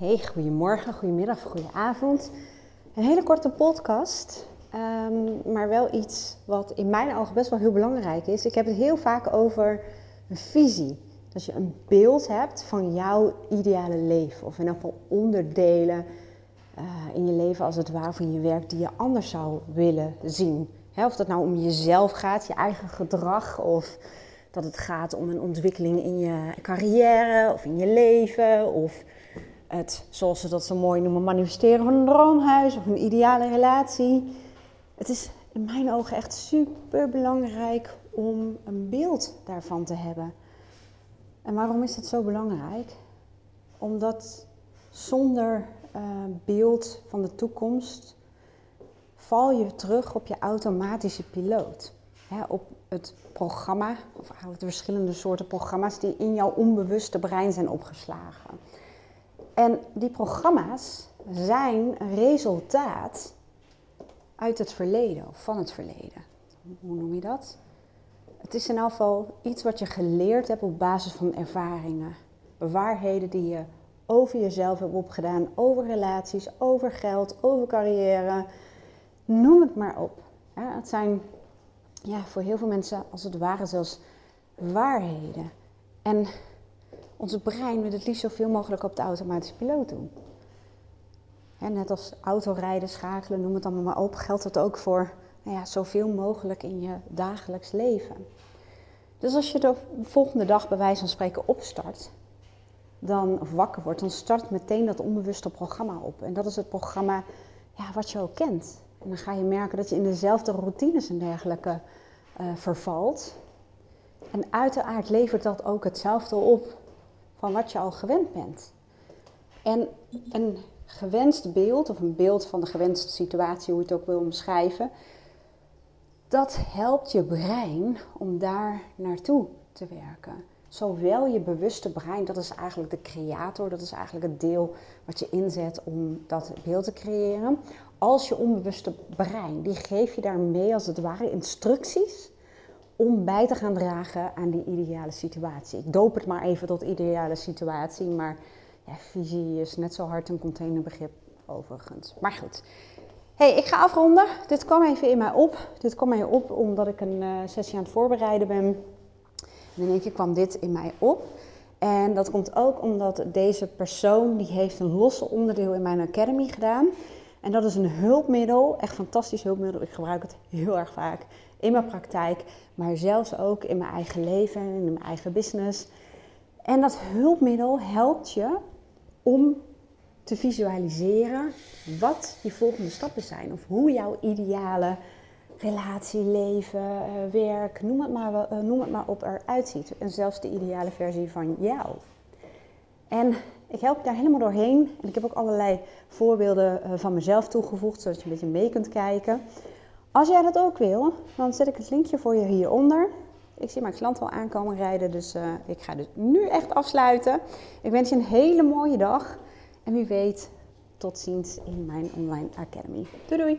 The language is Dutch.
Hey, goedemorgen, goedemiddag, goedenavond. Een hele korte podcast, ehm, maar wel iets wat in mijn ogen best wel heel belangrijk is. Ik heb het heel vaak over een visie. Dat je een beeld hebt van jouw ideale leven, of in ieder geval onderdelen uh, in je leven als het ware, in je werk die je anders zou willen zien. of dat nou om jezelf gaat, je eigen gedrag, of dat het gaat om een ontwikkeling in je carrière of in je leven, of het, zoals ze dat zo mooi noemen, manifesteren van een droomhuis of een ideale relatie. Het is in mijn ogen echt super belangrijk om een beeld daarvan te hebben. En waarom is het zo belangrijk? Omdat zonder uh, beeld van de toekomst val je terug op je automatische piloot. op het programma, of de verschillende soorten programma's die in jouw onbewuste brein zijn opgeslagen. En die programma's zijn resultaat uit het verleden of van het verleden. Hoe noem je dat? Het is in elk geval iets wat je geleerd hebt op basis van ervaringen. Waarheden die je over jezelf hebt opgedaan, over relaties, over geld, over carrière. Noem het maar op. Het zijn ja, voor heel veel mensen als het ware zelfs waarheden. En onze brein wil het liefst zoveel mogelijk op de automatische piloot doen. net als autorijden, schakelen, noem het allemaal maar op, geldt dat ook voor nou ja, zoveel mogelijk in je dagelijks leven. Dus als je de volgende dag bij wijze van spreken opstart, dan, of wakker wordt, dan start meteen dat onbewuste programma op. En dat is het programma ja, wat je ook kent. En dan ga je merken dat je in dezelfde routines en dergelijke uh, vervalt. En uiteraard levert dat ook hetzelfde op van wat je al gewend bent. En een gewenst beeld, of een beeld van de gewenste situatie, hoe je het ook wil omschrijven, dat helpt je brein om daar naartoe te werken. Zowel je bewuste brein, dat is eigenlijk de creator, dat is eigenlijk het deel wat je inzet om dat beeld te creëren, als je onbewuste brein. Die geef je daarmee als het ware instructies om bij te gaan dragen aan die ideale situatie. Ik doop het maar even tot ideale situatie, maar ja, visie is net zo hard een containerbegrip overigens. Maar goed. hey, ik ga afronden. Dit kwam even in mij op. Dit kwam mij op omdat ik een uh, sessie aan het voorbereiden ben. En in één keer kwam dit in mij op. En dat komt ook omdat deze persoon, die heeft een losse onderdeel in mijn academy gedaan. En dat is een hulpmiddel, echt fantastisch hulpmiddel. Ik gebruik het heel erg vaak in mijn praktijk, maar zelfs ook in mijn eigen leven, in mijn eigen business. En dat hulpmiddel helpt je om te visualiseren wat je volgende stappen zijn. Of hoe jouw ideale relatie, leven, eh, werk, noem het, maar, eh, noem het maar op, eruit ziet. En zelfs de ideale versie van jou. En ik help daar helemaal doorheen. En ik heb ook allerlei voorbeelden eh, van mezelf toegevoegd, zodat je een beetje mee kunt kijken. Als jij dat ook wil, dan zet ik het linkje voor je hieronder. Ik zie mijn klant al aankomen rijden, dus uh, ik ga dus nu echt afsluiten. Ik wens je een hele mooie dag. En wie weet, tot ziens in mijn online academy. Doei doei!